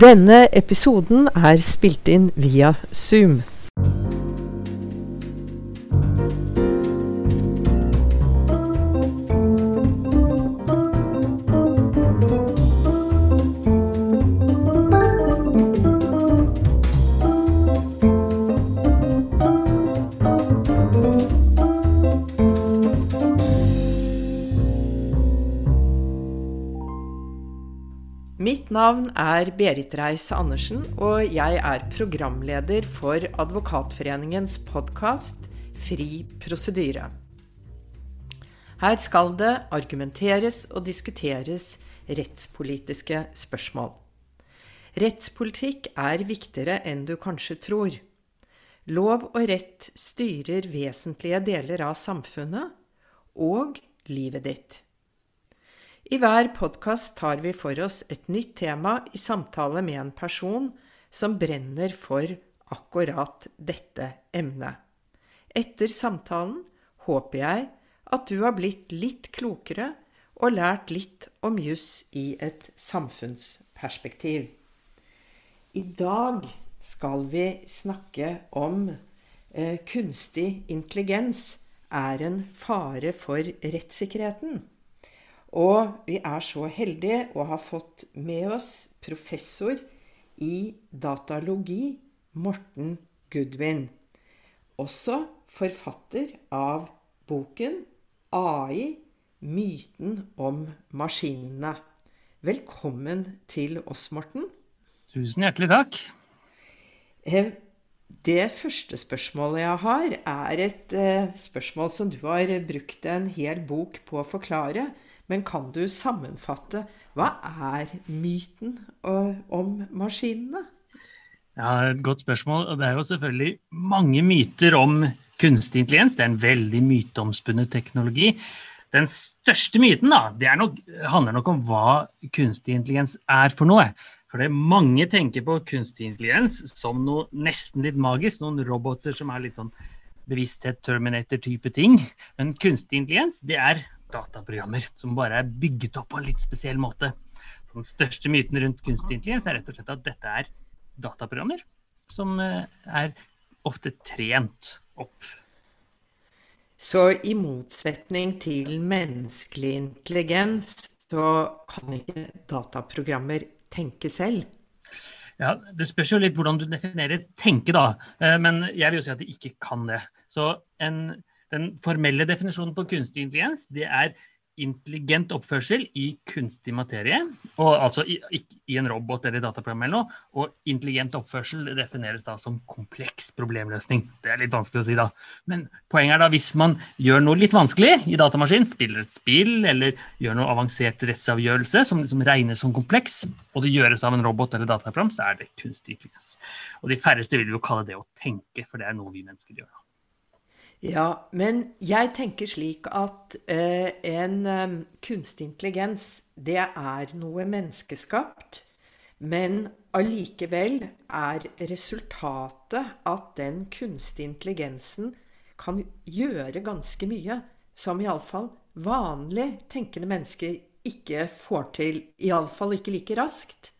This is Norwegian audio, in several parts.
Denne episoden er spilt inn via Zoom. Navn er Berit Reiss-Andersen, og jeg er programleder for Advokatforeningens podkast Fri prosedyre. Her skal det argumenteres og diskuteres rettspolitiske spørsmål. Rettspolitikk er viktigere enn du kanskje tror. Lov og rett styrer vesentlige deler av samfunnet og livet ditt. I hver podkast tar vi for oss et nytt tema i samtale med en person som brenner for akkurat dette emnet. Etter samtalen håper jeg at du har blitt litt klokere og lært litt om juss i et samfunnsperspektiv. I dag skal vi snakke om eh, kunstig intelligens er en fare for rettssikkerheten. Og vi er så heldige å ha fått med oss professor i datalogi, Morten Goodwin. Også forfatter av boken AI myten om maskinene. Velkommen til oss, Morten. Tusen hjertelig takk. Det første spørsmålet jeg har, er et eh, spørsmål som du har brukt en hel bok på å forklare. Men kan du sammenfatte hva er myten om maskinene? Ja, Et godt spørsmål. og Det er jo selvfølgelig mange myter om kunstig intelligens. Det er en veldig myteomspunnet teknologi. Den største myten da, det nok, handler nok om hva kunstig intelligens er for noe. For det mange tenker på kunstig intelligens som noe nesten litt magisk. Noen roboter som er litt sånn bevissthet, Terminator-type ting. Men kunstig intelligens det er dataprogrammer som bare er bygget opp på en litt spesiell måte. Så den største myten rundt kunstig intelligens er rett og slett at dette er dataprogrammer som eh, er ofte trent opp. Så i motsetning til menneskelig intelligens, så kan ikke dataprogrammer tenke selv? Ja, Det spørs jo litt hvordan du definerer tenke, da. Eh, men jeg vil jo si at de ikke kan det. Så en den formelle definisjonen på kunstig intelligens det er intelligent oppførsel i kunstig materie. Og altså i, i en robot eller dataprogram eller noe. Og intelligent oppførsel defineres da som kompleks problemløsning. Det er litt vanskelig å si, da. Men poenget er da hvis man gjør noe litt vanskelig i datamaskin, spiller et spill eller gjør noe avansert rettsavgjørelse som liksom regnes som kompleks, og det gjøres av en robot eller dataprogram, så er det kunstig intelligens. Og de færreste vil jo kalle det å tenke, for det er noe vi mennesker gjør. Ja, men jeg tenker slik at eh, en eh, kunstig intelligens, det er noe menneskeskapt. Men allikevel er resultatet at den kunstige intelligensen kan gjøre ganske mye som iallfall vanlig tenkende mennesker ikke får til. Iallfall ikke like raskt.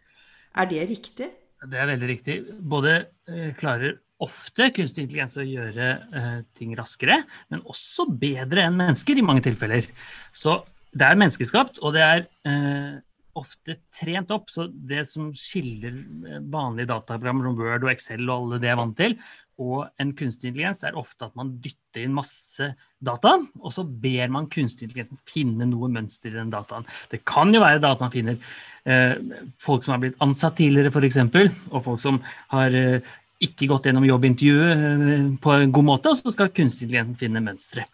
Er det riktig? Det er veldig riktig. Både eh, klarer ofte kunstig intelligens å gjøre eh, ting raskere, men også bedre enn mennesker i mange tilfeller. Så det er menneskeskapt, og det er eh, ofte trent opp. Så det som skiller eh, vanlige dataprogrammer som Word og Excel og alle det er vant til, og en kunstig intelligens er ofte at man dytter inn masse data, og så ber man kunstig intelligens finne noe mønster i den dataen. Det kan jo være data man finner eh, folk som har blitt ansatt tidligere, f.eks., og folk som har eh, ikke gått gjennom jobbintervjuet eh, på en god måte, og så skal kunstig intelligens finne mønstre.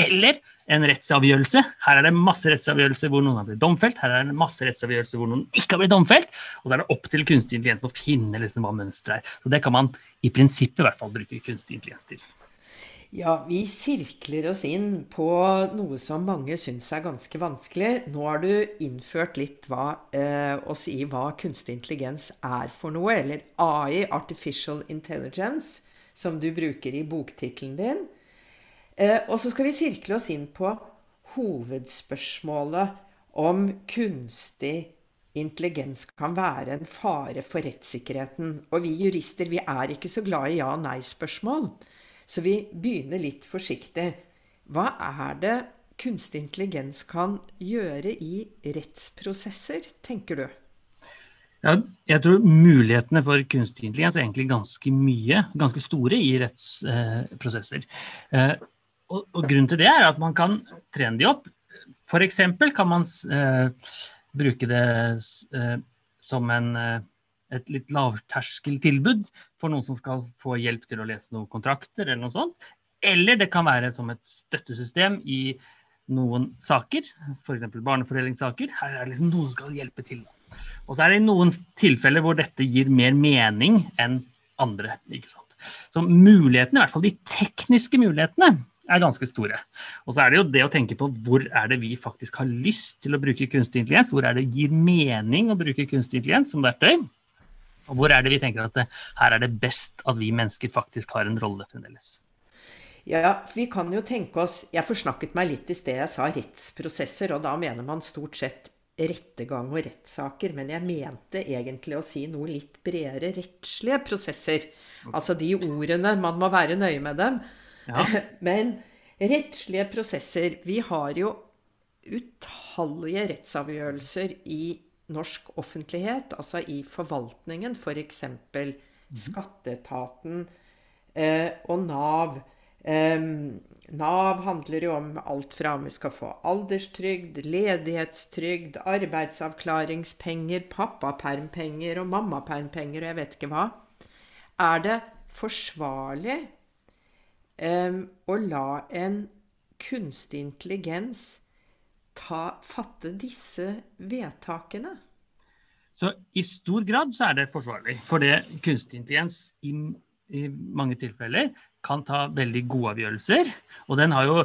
Eller en rettsavgjørelse. Her er det masse rettsavgjørelser hvor noen har blitt domfelt. Her er det masse rettsavgjørelser hvor noen ikke har blitt domfelt. Og så er det opp til kunstig intelligens å finne liksom hva mønsteret er. Så det kan man i prinsippet i hvert fall bruke kunstig intelligens til. Ja, vi sirkler oss inn på noe som mange syns er ganske vanskelig. Nå har du innført litt hva, eh, å si hva kunstig intelligens er for noe, eller AI, Artificial Intelligence, som du bruker i boktittelen din. Eh, og så skal vi sirkle oss inn på hovedspørsmålet om kunstig intelligens kan være en fare for rettssikkerheten. Og vi jurister vi er ikke så glad i ja- og nei-spørsmål. Så vi begynner litt forsiktig. Hva er det kunstig intelligens kan gjøre i rettsprosesser, tenker du? Ja, jeg tror mulighetene for kunstig intelligens er egentlig ganske mye, ganske store i rettsprosesser. Eh, og, og, grunnen til det er at man kan trene de opp. F.eks. kan man eh, bruke det eh, som en, eh, et litt lavterskeltilbud for noen som skal få hjelp til å lese noen kontrakter eller noe sånt. Eller det kan være som et støttesystem i noen saker, f.eks. barnefordelingssaker. Her er det liksom noen som skal hjelpe til. Og så er det noen tilfeller hvor dette gir mer mening enn andre. ikke sant? Så mulighetene, i hvert fall de tekniske mulighetene, er ganske store. Og så er det jo det å tenke på hvor er det vi faktisk har lyst til å bruke kunstig intelligens. Hvor er det gir mening å bruke kunstig intelligens som verktøy. Og hvor er det vi tenker at det, her er det best at vi mennesker faktisk har en rolle fremdeles. Ja, vi kan jo tenke oss Jeg forsnakket meg litt i sted. Jeg sa rettsprosesser, og da mener man stort sett rettergang og rettssaker. Men jeg mente egentlig å si noe litt bredere rettslige prosesser. Altså de ordene, man må være nøye med dem. Ja. Men rettslige prosesser Vi har jo utallige rettsavgjørelser i norsk offentlighet, altså i forvaltningen, f.eks. For mhm. Skatteetaten eh, og Nav. Eh, Nav handler jo om alt fra om vi skal få alderstrygd, ledighetstrygd, arbeidsavklaringspenger, pappapermpenger og mammapermpenger og jeg vet ikke hva. Er det forsvarlig eh, å la en kunstig intelligens ta, fatte disse vedtakene? Så I stor grad så er det forsvarlig. For det kunstig intelligens i, i, mange tilfeller kan ta veldig gode avgjørelser. Og den har jo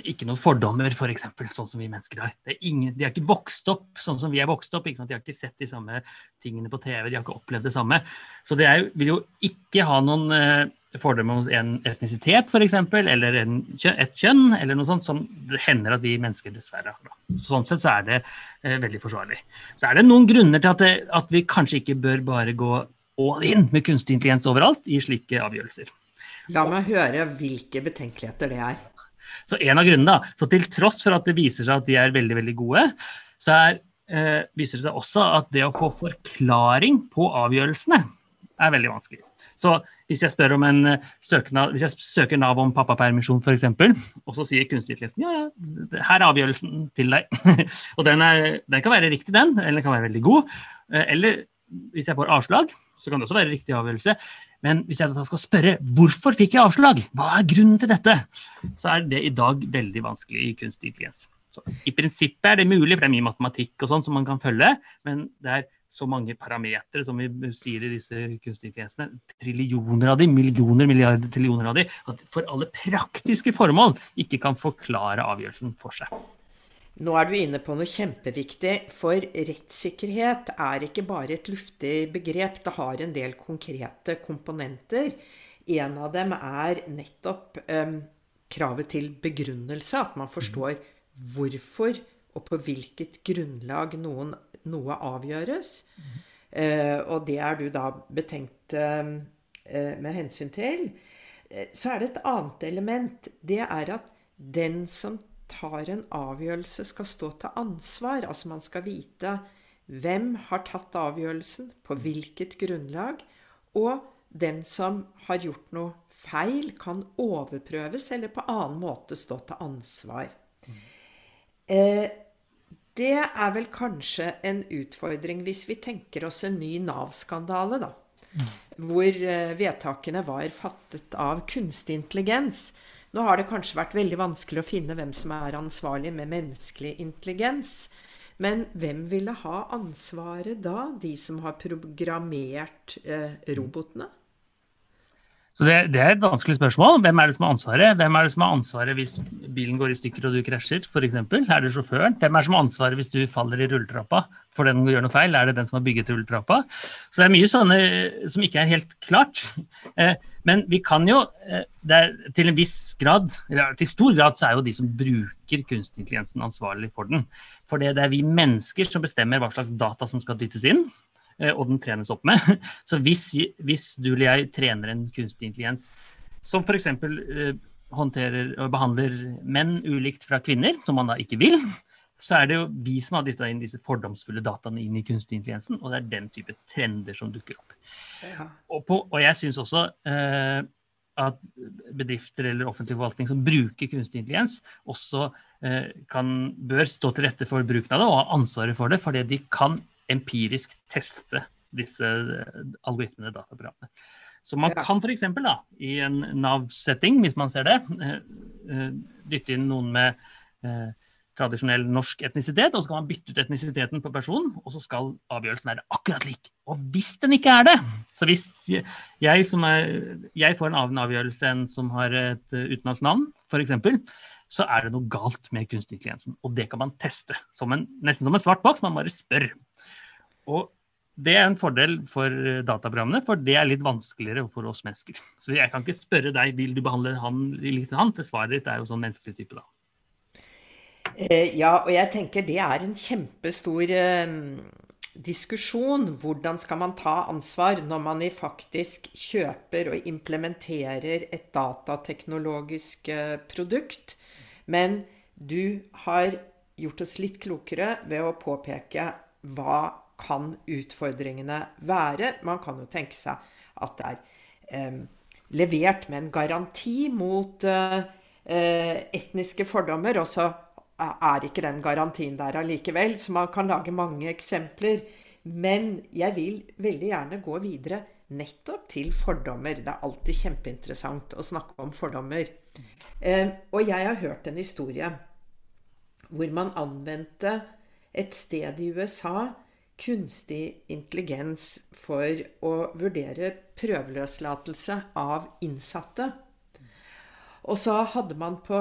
ikke noen fordommer, for eksempel, sånn som vi mennesker har. Ingen, de har ikke vokst opp sånn som vi er vokst opp. De har ikke sett de samme tingene på TV, de har ikke opplevd det samme. Så det er, vil jo ikke ha noen eh, fordommer om en etnisitet, f.eks., eller en, et kjønn, eller noe sånt, som det hender at vi mennesker dessverre har. Sånn sett så er det eh, veldig forsvarlig. Så er det noen grunner til at, det, at vi kanskje ikke bør bare gå all in med kunstig intelligens overalt i slike avgjørelser. La meg høre hvilke betenkeligheter det er. Så en av grunnene da, så Til tross for at det viser seg at de er veldig veldig gode, så er, eh, viser det seg også at det å få forklaring på avgjørelsene er veldig vanskelig. Så hvis jeg spør om en eh, søknad, hvis jeg søker Nav om pappapermisjon f.eks., og så sier kunstig intelligens ja, ja, her er avgjørelsen til deg. og den, er, den, kan være riktig, den, eller den kan være veldig god. Eh, eller hvis jeg får avslag, så kan det også være riktig avgjørelse. Men hvis jeg skal spørre hvorfor fikk jeg avslag, hva er grunnen til dette, så er det i dag veldig vanskelig i kunstig intelligens. Så I prinsippet er det mulig, for det er mye matematikk og sånn som man kan følge, men det er så mange parametere, som vi sier i disse kunstige tjenestene, trillioner av de, millioner, milliarder trillioner av de, at for alle praktiske formål ikke kan forklare avgjørelsen for seg. Nå er du inne på noe kjempeviktig, for rettssikkerhet er ikke bare et luftig begrep. Det har en del konkrete komponenter. En av dem er nettopp um, kravet til begrunnelse. At man forstår hvorfor og på hvilket grunnlag noen, noe avgjøres. Mm. Uh, og det er du da betenkt eh, med hensyn til. Uh, så er det et annet element. Det er at den som tar en avgjørelse, skal stå til ansvar. Altså man skal vite hvem har tatt avgjørelsen, på hvilket grunnlag. Og den som har gjort noe feil, kan overprøves eller på annen måte stå til ansvar. Eh, det er vel kanskje en utfordring hvis vi tenker oss en ny Nav-skandale, da. Mm. Hvor eh, vedtakene var fattet av kunstig intelligens. Nå har det kanskje vært veldig vanskelig å finne hvem som er ansvarlig med menneskelig intelligens. Men hvem ville ha ansvaret da? De som har programmert eh, robotene? Så det, det, er et vanskelig spørsmål. Hvem er det som har ansvaret? Hvem er det som har ansvaret hvis bilen går i stykker og du krasjer, f.eks.? Er det sjåføren? Hvem er det som har ansvaret hvis du faller i rulletrappa for den gjør noe feil? Er det den som har bygget rulletrappa? Så det er mye sånne som ikke er helt klart. Eh, men vi kan jo er, Til en viss grad, eller til stor grad, så er jo de som bruker kunstig intelligensen ansvarlig for den. For det er vi mennesker som bestemmer hva slags data som skal dyttes inn. Eh, og den trenes opp med. Så hvis, hvis du eller jeg trener en kunstig intelligens som f.eks. Eh, håndterer og behandler menn ulikt fra kvinner, som man da ikke vil, så er det jo vi som har dytta inn disse fordomsfulle dataene inn i kunstig intelligensen, og det er den type trender som dukker opp. Ja. Og, på, og, jeg syns også eh, at bedrifter eller offentlig forvaltning som bruker kunstig intelligens, også eh, kan, bør stå til rette for bruken av det og ha ansvaret for det, fordi de kan empirisk teste disse algoritmene algoritmene, dataprogrammene. Så man kan f.eks. i en Nav-setting, hvis man ser det, eh, eh, dytte inn noen med tradisjonell norsk etnisitet, og så kan man bytte ut etnisiteten på personen, og så skal avgjørelsen være akkurat lik. Og hvis den ikke er det, så hvis jeg, er, jeg får en annen avgjørelse enn som har et utenlandsk navn, f.eks., så er det noe galt med kunstig intelligensen. Og det kan man teste. Som en, nesten som en svart boks, man bare spør. Og det er en fordel for dataprogrammene, for det er litt vanskeligere for oss mennesker. Så jeg kan ikke spørre deg vil du behandle han likt han, for svaret ditt er jo sånn menneskelig type, da. Eh, ja, og jeg tenker det er en kjempestor eh, diskusjon. Hvordan skal man ta ansvar når man faktisk kjøper og implementerer et datateknologisk eh, produkt? Men du har gjort oss litt klokere ved å påpeke hva kan utfordringene være? Man kan jo tenke seg at det er eh, levert med en garanti mot eh, etniske fordommer, og så er ikke den garantien der allikevel. Så man kan lage mange eksempler. Men jeg vil veldig gjerne gå videre nettopp til fordommer. Det er alltid kjempeinteressant å snakke om fordommer. Eh, og jeg har hørt en historie hvor man anvendte et sted i USA kunstig intelligens for å vurdere prøveløslatelse av innsatte. Og så hadde man på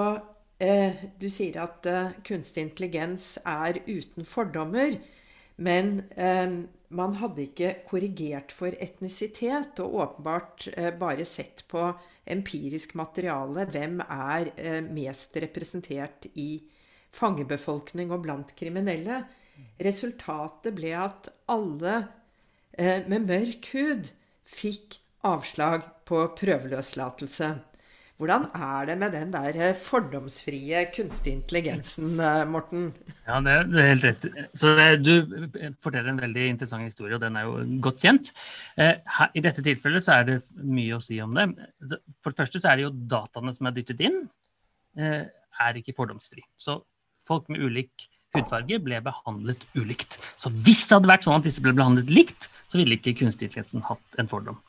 eh, Du sier at eh, kunstig intelligens er uten fordommer. Men eh, man hadde ikke korrigert for etnisitet, og åpenbart eh, bare sett på empirisk materiale. Hvem er eh, mest representert i fangebefolkning og blant kriminelle? Resultatet ble at alle eh, med mørk hud fikk avslag på prøveløslatelse. Hvordan er det med den der eh, fordomsfrie kunstig intelligensen, eh, Morten? Ja, det er, helt rett. Så det, Du forteller en veldig interessant historie, og den er jo godt kjent. I dette tilfellet så er det mye å si om det. For det første så er det jo dataene som er dyttet inn, er ikke fordomsfri. Så folk med ulik hudfarge ble behandlet ulikt. Så hvis det hadde vært sånn at disse ble behandlet likt, så ville ikke kunstig intelligensen hatt en fordom.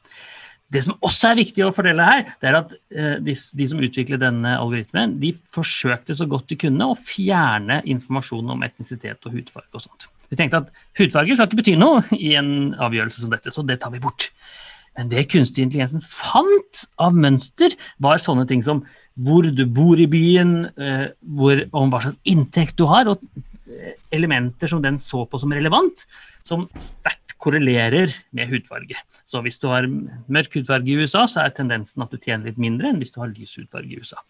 Det som også er viktig å fordele her, det er at eh, de, de, som utviklet denne algoritmen, de forsøkte så godt de kunne å fjerne informasjon om etnisitet og hudfarge og sånt. De tenkte at hudfarge skal ikke bety noe i en avgjørelse som dette, så det tar vi bort. Men det kunstig intelligensen fant av mønster, var sånne ting som hvor du bor i byen, eh, hvor, om hva slags inntekt du har, og elementer som den så på som relevant, som sterkt korrelerer med hudfarge. Så hvis du har mørk hudfarge i USA, så er tendensen at du tjener litt mindre enn hvis du har lys hudfarge i USA.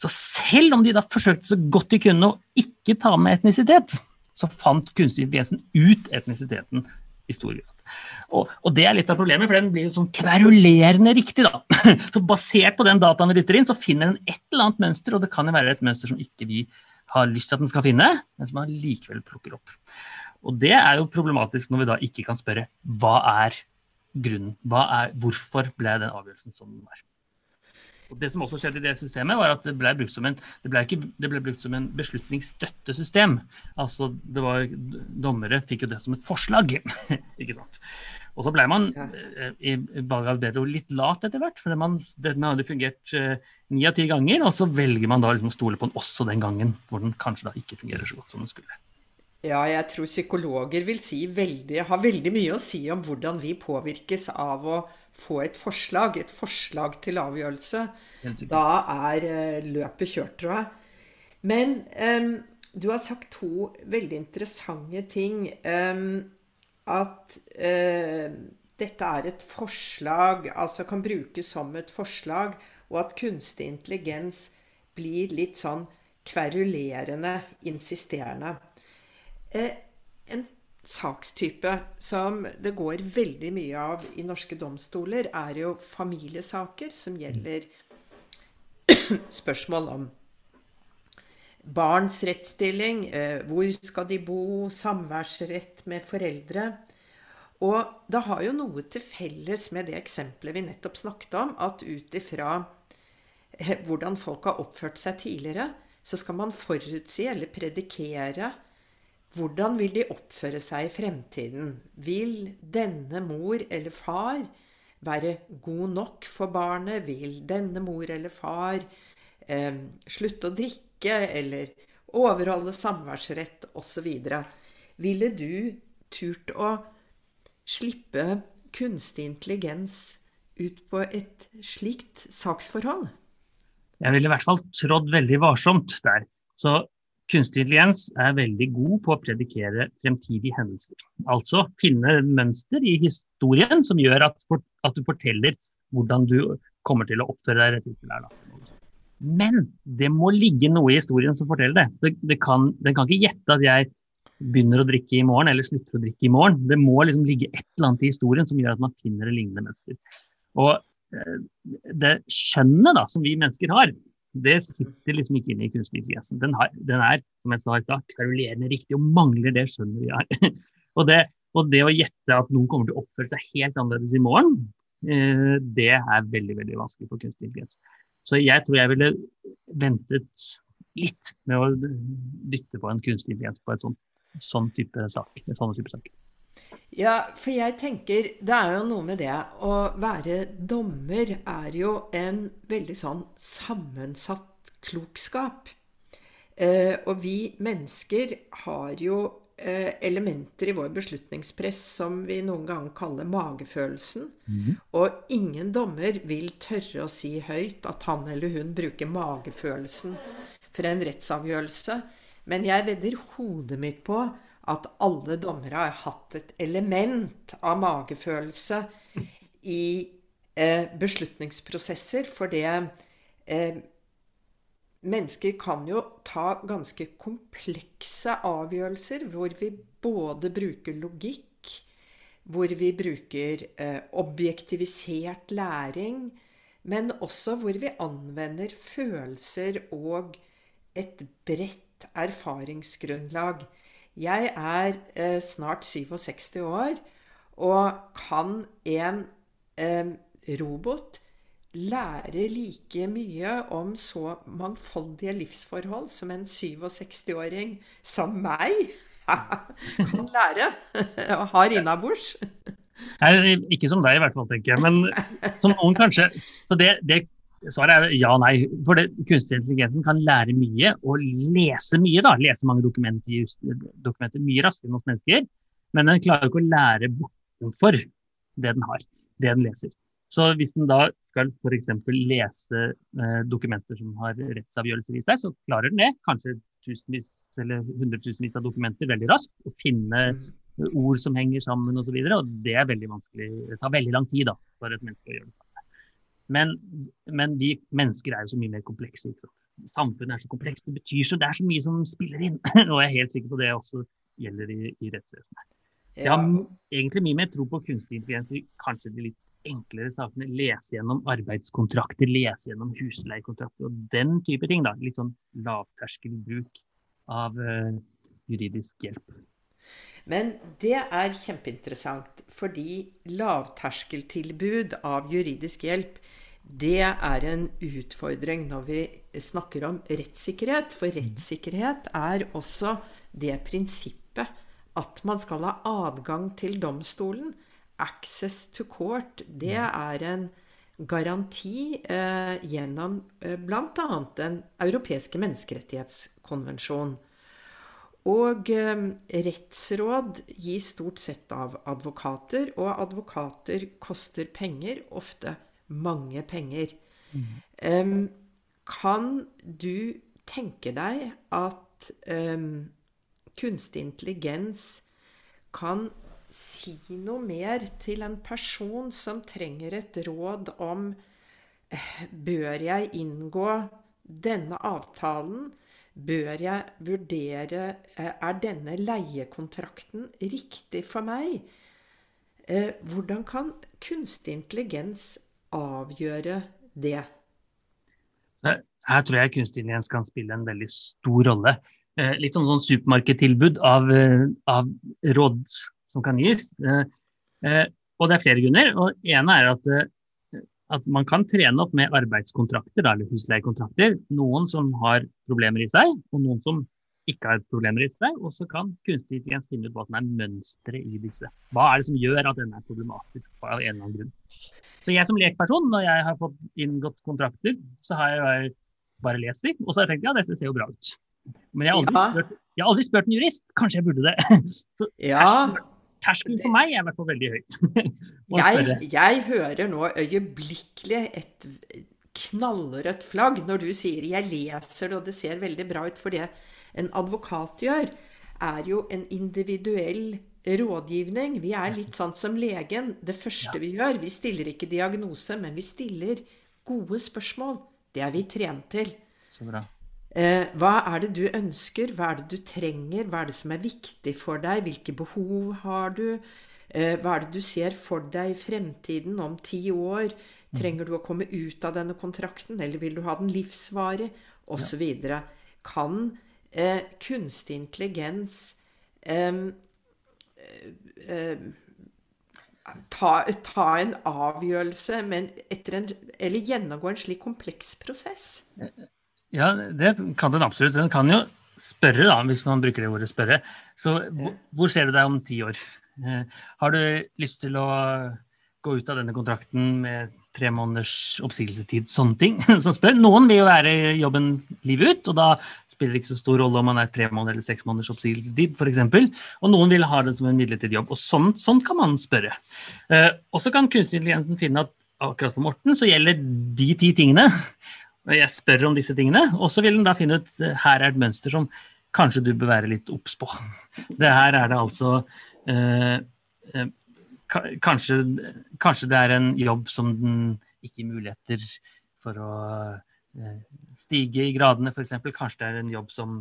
Så selv om de da forsøkte så godt de kunne å ikke ta med etnisitet, så fant kunstig intelligensen ut etnisiteten i stor grad. Og, og, det er litt av problemet, for den blir sånn kverulerende riktig, da. Så basert på den dataen vi dytter inn, så finner den et eller annet mønster, og det kan jo være et mønster som ikke vi har lyst til at den skal finne, men som man likevel plukker opp. Og det er jo problematisk når vi da ikke kan spørre hva er grunnen? Hva er, hvorfor ble den avgjørelsen som den var? Og det som også skjedde i det systemet, var at det ble brukt som en, det ble ikke, det ble brukt som en beslutningsstøttesystem. Altså, det var, Dommere fikk jo det som et forslag. ikke sant? Og så ble man ja. Eh, i valget av bedre litt lat etter hvert. For man, den hadde fungert eh, ni av ti ganger, og så velger man da liksom å stole på den også den gangen hvor den kanskje da ikke fungerer så godt som den skulle. Ja, jeg tror psykologer vil si veldig, har veldig mye å si om hvordan vi påvirkes av å få et forslag, et forslag til avgjørelse. Da er eh, løpet kjørt, tror jeg. Men um, du har sagt to veldig interessante ting. Um, at uh, dette er et forslag, altså kan brukes som et forslag, og at kunstig intelligens blir litt sånn kverulerende, insisterende. Eh, en sakstype som det går veldig mye av i norske domstoler, er jo familiesaker som gjelder spørsmål om barns rettsstilling, eh, hvor skal de bo, samværsrett med foreldre. Og det har jo noe til felles med det eksempelet vi nettopp snakket om, at ut ifra eh, hvordan folk har oppført seg tidligere, så skal man forutsi eller predikere hvordan vil de oppføre seg i fremtiden? Vil denne mor eller far være god nok for barnet? Vil denne mor eller far eh, slutte å drikke eller overholde samværsrett osv.? Ville du turt å slippe kunstig intelligens ut på et slikt saksforhold? Jeg ville i hvert fall trådd veldig varsomt der. Så Kunstig intelligens er veldig god på å predikere fremtidige hendelser. Altså finne mønster i historien som gjør at, for, at du forteller hvordan du kommer til å oppføre deg tilfellet. Men det må ligge noe i historien som forteller det. det, det kan, den kan ikke gjette at jeg begynner å drikke i morgen eller slutter å drikke i morgen. Det må liksom ligge et eller annet i historien som gjør at man finner et lignende mønster. Og eh, det skjønnet da, som vi mennesker har, det sitter liksom ikke inne i kunstig intelligens. Den, den, er som jeg sa i stad, kverulerende riktig og mangler det skjønnet vi har. og, det, og, det, å gjette at noen kommer til å oppføre seg helt annerledes i morgen, eh, det er veldig veldig vanskelig for kunstig intelligens. Så jeg tror jeg ville ventet litt med å dytte på en kunstig intelligens på et sånt, sånn type sak. Sånn type sak. Ja, for jeg tenker Det er jo noe med det. Å være dommer er jo en veldig sånn sammensatt klokskap. Eh, og vi mennesker har jo eh, elementer i vår beslutningspress som vi noen ganger kaller magefølelsen. Mm. Og ingen dommer vil tørre å si høyt at han eller hun bruker magefølelsen for en rettsavgjørelse. Men jeg vedder hodet mitt på at alle dommere har hatt et element av magefølelse i eh, beslutningsprosesser. For det eh, Mennesker kan jo ta ganske komplekse avgjørelser hvor vi både bruker logikk, hvor vi bruker eh, objektivisert læring, men også hvor vi anvender følelser og et bredt erfaringsgrunnlag. Jeg er eh, snart 67 år, og kan en eh, robot lære like mye om så mangfoldige livsforhold som en 67-åring som meg kan lære og har innabords? Ikke som deg, i hvert fall, tenker jeg. Men som noen kanskje. Så det, det Svaret er ja og nei. For det, kunstig intelligensen kan lære mye og lese mye. da, Lese mange dokumenter, dokumenter mye raskere enn hos mennesker. Men den klarer ikke å lære bortenfor det den har, det den leser. Så hvis den da skal f.eks. lese eh, dokumenter som har rettsavgjørelser i seg, så klarer den det. Kanskje tusenvis eller hundretusenvis av dokumenter veldig raskt. Og finne mm. ord som henger sammen osv. Og, så og det er veldig vanskelig. Det tar veldig lang tid da, for et menneske å gjøre det. Men, men, vi mennesker er jo så mye mer komplekse. Samfunnet er så komplekst. Det betyr så, det er så mye som spiller inn. og jeg er helt sikker på det også gjelder i, i rettsvesenet. Så jeg har egentlig mye mer tro på kunstig intelligens i kanskje de litt enklere sakene. Lese gjennom arbeidskontrakter, lese gjennom husleiekontrakter og den type ting. da, Litt sånn lavterskelbruk av uh, juridisk hjelp. Men det er kjempeinteressant, fordi lavterskeltilbud av juridisk hjelp det er en utfordring når vi snakker om rettssikkerhet. For rettssikkerhet er også det prinsippet at man skal ha adgang til domstolen. Access to court. Det er en garanti eh, gjennom eh, bl.a. Den europeiske menneskerettighetskonvensjon. Og eh, rettsråd gis stort sett av advokater, og advokater koster penger, ofte mange penger. Mm. kan du tenke deg at um, kunstig intelligens kan si noe mer til en person som trenger et råd om eh, Bør jeg inngå denne avtalen? Bør jeg vurdere eh, Er denne leiekontrakten riktig for meg? Eh, hvordan kan kunstig intelligens avgjøre det? Her tror jeg kunstig intelligens kan spille en veldig stor rolle. Eh, litt som sånn supermarkedtilbud av, av råd som kan gis. Og det er flere grunner. og ene er at at man kan trene opp med arbeidskontrakter eller husleiekontrakter. Noen som har problemer i seg, og noen som ikke har problemer i seg. Og så kan kunstig intelligens finne ut hva som er mønsteret i disse. Hva er det som gjør at denne er problematisk av en eller annen grunn. Så jeg som lekperson, når jeg har fått inngått kontrakter, så har jeg bare lest dem, og så har jeg tenkt ja, dette ser jo bra ut. Men jeg har aldri, ja. spurt, jeg har aldri spurt en jurist. Kanskje jeg burde det. Så ja terskelen for meg er i hvert fall veldig høy. jeg, jeg, hører nå øyeblikkelig et knallrødt flagg når du sier 'jeg leser det, og det ser veldig bra ut'. For det en advokat gjør, er jo en individuell rådgivning. Vi er litt sånn som legen. Det første vi gjør, vi stiller ikke diagnose, men vi stiller gode spørsmål. Det er vi trent til. Så bra. Eh, hva er det du ønsker? Hva er det du trenger? Hva er det som er viktig for deg? Hvilke behov har du? Eh, hva er det du ser for deg i fremtiden om ti år? Trenger du å komme ut av denne kontrakten, eller vil du ha den livsvarig? Osv. Kan eh, kunstig intelligens eh, ta, ta, en avgjørelse en, eller gjennomgå en slik kompleks prosess? Ja, det kan den absolutt. Den kan jo spørre, da, hvis man bruker det ordet spørre. Så hvor ser du deg om ti år? Eh, har du lyst til å gå ut av denne kontrakten med tre måneders oppsigelsestid? Sånne ting som spør. Noen vil jo være jobben livet ut, og da spiller ikke så stor rolle om man er tre måneder eller seks måneders oppsigelsestid, f.eks. Og noen vil ha det som en midlertidig jobb. Og sånn, sånn kan man spørre. Eh, og så kan kunstig intelligensen finne at akkurat for Morten så gjelder de ti tingene jeg spør om disse tingene, og så vil den da finne ut eh, her er et mønster som kanskje du bør være litt obs på. Det her er det altså eh, eh, kanskje, kanskje, det er en jobb som den ikke gir muligheter for å stige i gradene, f.eks. Kanskje det er en jobb som,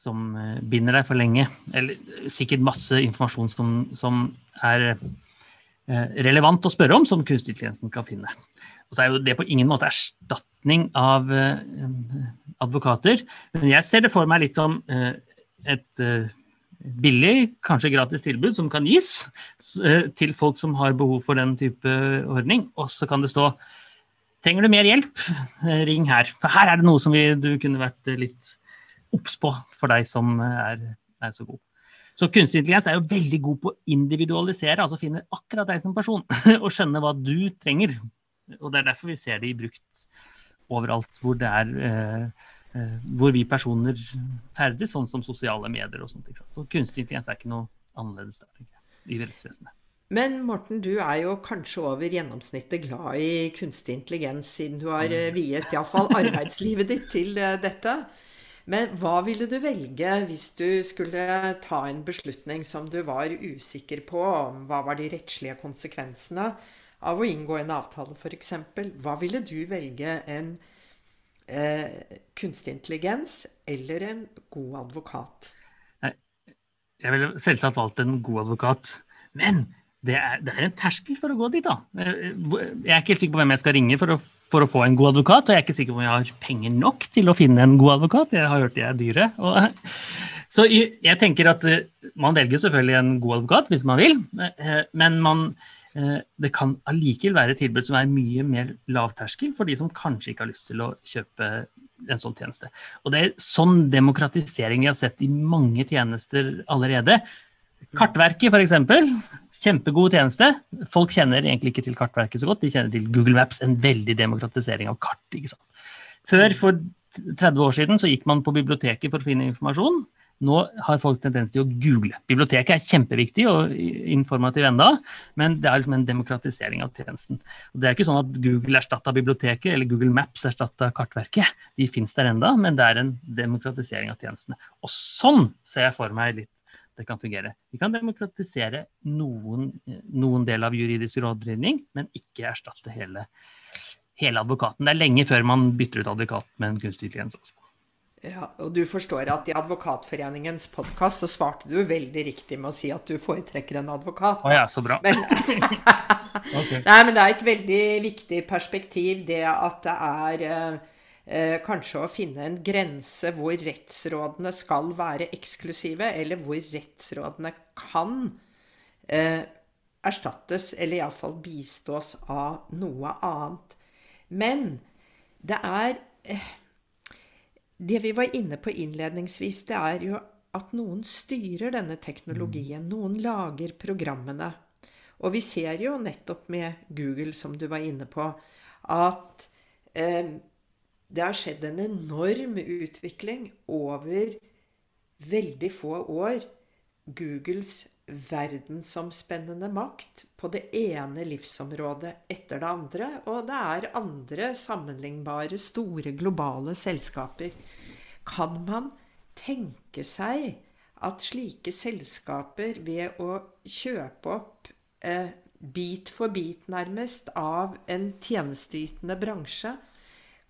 som eh, binder deg for lenge. Eller sikkert masse informasjon som, som er eh, relevant å spørre om, som kunstig kan finne. Og så er jo det på ingen måte erstatning av advokater. Men jeg ser det for meg litt som et billig, kanskje gratis tilbud som kan gis til folk som har behov for den type ordning. Og så kan det stå Trenger du mer hjelp, ring her. For her er det noe som vi, du kunne vært litt obs på for deg som er, er så god. Så kunstig intelligens er jo veldig god på å individualisere, altså finne akkurat deg som person, og skjønne hva du trenger og det er derfor vi ser de brukt overalt hvor det er eh, eh, hvor vi personer ferdes, sånn som sosiale medier og sånt. Og kunstig intelligens er ikke noe annerledes der, i rettsvesenet. Men Morten, du er jo kanskje over gjennomsnittet glad i kunstig intelligens, siden du har eh, viet iallfall arbeidslivet ditt til eh, dette. Men hva ville du velge hvis du skulle ta en beslutning som du var usikker på? Hva var de rettslige konsekvensene? av å inngå en avtale, f.eks. Hva ville du velge? En eh, kunstig intelligens eller en god advokat? Jeg ville selvsagt valgt en god advokat. Men det er, det er, en terskel for å gå dit, da. Jeg er ikke helt sikker på hvem jeg skal ringe for å, for å, få en god advokat. Og jeg er ikke sikker på om jeg har penger nok til å finne en god advokat. Jeg har hørt de er dyre. Og, så jeg tenker at eh, man velger selvfølgelig en god advokat hvis man vil, eh, men man Eh, det kan allikevel være et tilbud som er mye mer lavterskel for de som kanskje ikke har lyst til å kjøpe en sånn tjeneste. Og det er sånn demokratisering vi har sett i mange tjenester allerede. Kartverket, f.eks. Kjempegod tjeneste. Folk kjenner egentlig ikke til Kartverket så godt. De kjenner til Google Maps, en veldig demokratisering av kart. ikke sant? Før, for 30 år siden, så gikk man på biblioteket for å finne informasjon. Nå har folk tendens til å google. Biblioteket er kjempeviktig og informativ enda, men det er liksom en demokratisering av tjenesten. Og det er ikke sånn at Google erstatta biblioteket eller Google Maps erstatta Kartverket. De fins der enda, men det er en demokratisering av tjenestene. Og sånn ser jeg for meg litt det kan fungere. Vi kan demokratisere noen, noen del av juridisk rådgivning, men ikke erstatte hele, hele advokaten. Det er lenge før man bytter ut advokat med en kunstig intelligens. Altså. Ja, og du forstår at i Advokatforeningens podkast så svarte du veldig riktig med å si at du foretrekker en advokat. Å ja, så bra. Men, okay. Nei, men det er et veldig viktig perspektiv, det at det er eh, kanskje å finne en grense hvor rettsrådene skal være eksklusive, eller hvor rettsrådene kan eh, erstattes, eller iallfall bistås av noe annet. Men det er eh, Det vi var inne på innledningsvis, det er jo at noen styrer denne teknologien. Noen lager programmene. Og vi ser jo nettopp med Google, som du var inne på, at eh, det har skjedd en enorm utvikling over veldig få år. Googles verdensomspennende makt på det ene livsområdet etter det andre. Og det er andre sammenlignbare, store, globale selskaper. Kan man tenke seg at slike selskaper, ved å kjøpe opp eh, bit for bit, nærmest, av en tjenesteytende bransje,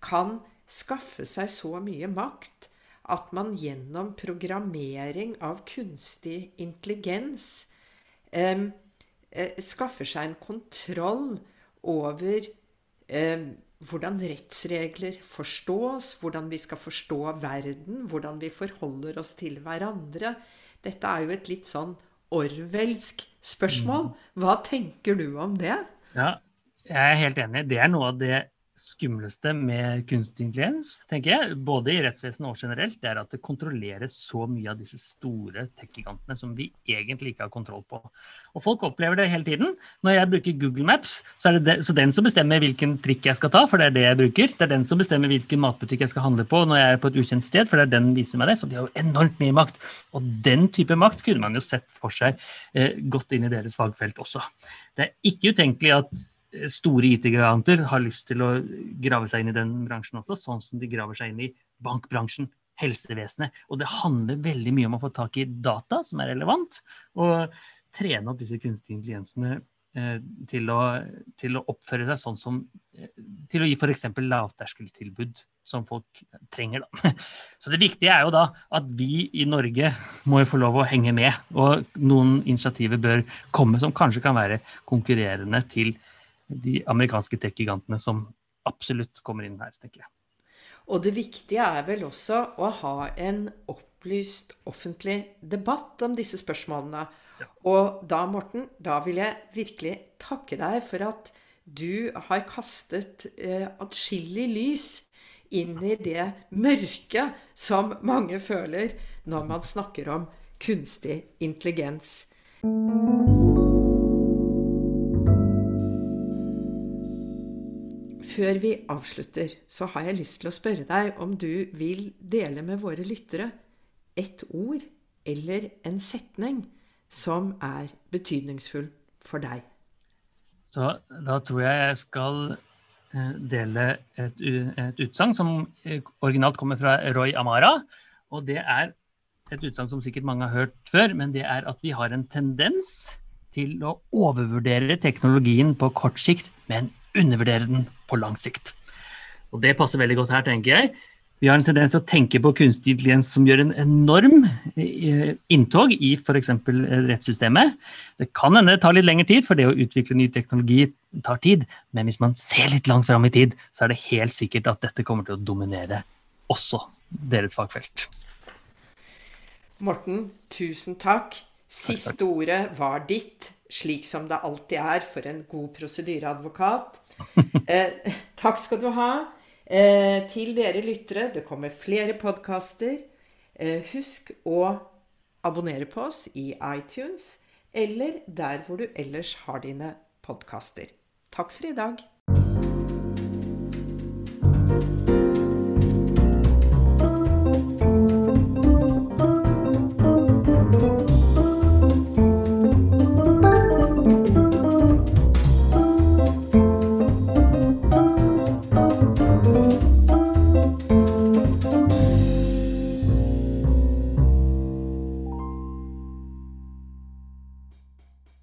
kan skaffe seg så mye makt at man gjennom programmering av kunstig intelligens eh, skaffer seg en kontroll over eh, hvordan rettsregler forstås, hvordan vi skal forstå verden, hvordan vi forholder oss til hverandre. Dette er jo et litt sånn orwellsk spørsmål. Mm. Hva tenker du om det? Ja, jeg er helt enig. Det er noe av det skumleste med kunstig intelligens, tenker jeg, både i rettsvesenet og generelt, det er at det kontrolleres så mye av disse store tech-gigantene som vi egentlig ikke har kontroll på. Og folk opplever det hele tiden. Når jeg bruker Google Maps, så er det, det så den som bestemmer hvilken trikk jeg skal ta, for det er det jeg bruker. Det er den som bestemmer hvilken matbutikk jeg skal handle på når jeg er på et ukjent sted, for det er den viser meg det. Så de har jo enormt mye makt. Og den type makt kunne man jo sett for seg eh, godt inn i deres fagfelt også. Det er ikke utenkelig at store IT-giganter har lyst til å grave seg inn i den bransjen også, sånn som de graver seg inn i bankbransjen, helsevesenet. Og det handler veldig mye om å få tak i data som er relevant, og trene opp disse kunstige intelligensene eh, til, å, til, å, oppføre seg sånn som eh, Til å gi f.eks. lavterskeltilbud som folk trenger. Da. Så det viktige er jo da at vi i Norge må jo få lov å henge med. Og noen initiativer bør komme som kanskje kan være konkurrerende til de amerikanske tech-gigantene som absolutt kommer inn her, tenker jeg. Og det viktige er vel også å ha en opplyst offentlig debatt om disse spørsmålene. Ja. Og da, Morten, da vil jeg virkelig takke deg for at du har kastet eh, atskillig lys inn i det mørket som mange føler når man snakker om kunstig intelligens. Før vi avslutter, så har jeg lyst til å spørre deg om du vil dele med våre lyttere et ord eller en setning som er betydningsfull for deg. Så da tror jeg jeg skal eh, dele et, et utsagn som eh, originalt kommer fra Roy Amara. Og det er et utsagn som sikkert mange har hørt før, men det er at vi har en tendens til å overvurdere teknologien på kort sikt, men undervurdere den på lang sikt. Og Det passer veldig godt her, tenker jeg. Vi har en tendens til å tenke på kunstig intelligens som gjør en enorm eh, inntog i f.eks. rettssystemet. Det kan hende det tar litt lengre tid, for det å utvikle ny teknologi tar tid. Men hvis man ser litt langt fram i tid, så er det helt sikkert at dette kommer til å dominere også deres fagfelt. Morten, tusen takk. Siste ordet var ditt, slik som det alltid er for en god prosedyreadvokat. Eh, takk skal du ha. Eh, til dere lyttere, det kommer flere podkaster. Eh, husk å abonnere på oss i iTunes eller der hvor du ellers har dine podkaster. Takk for i dag.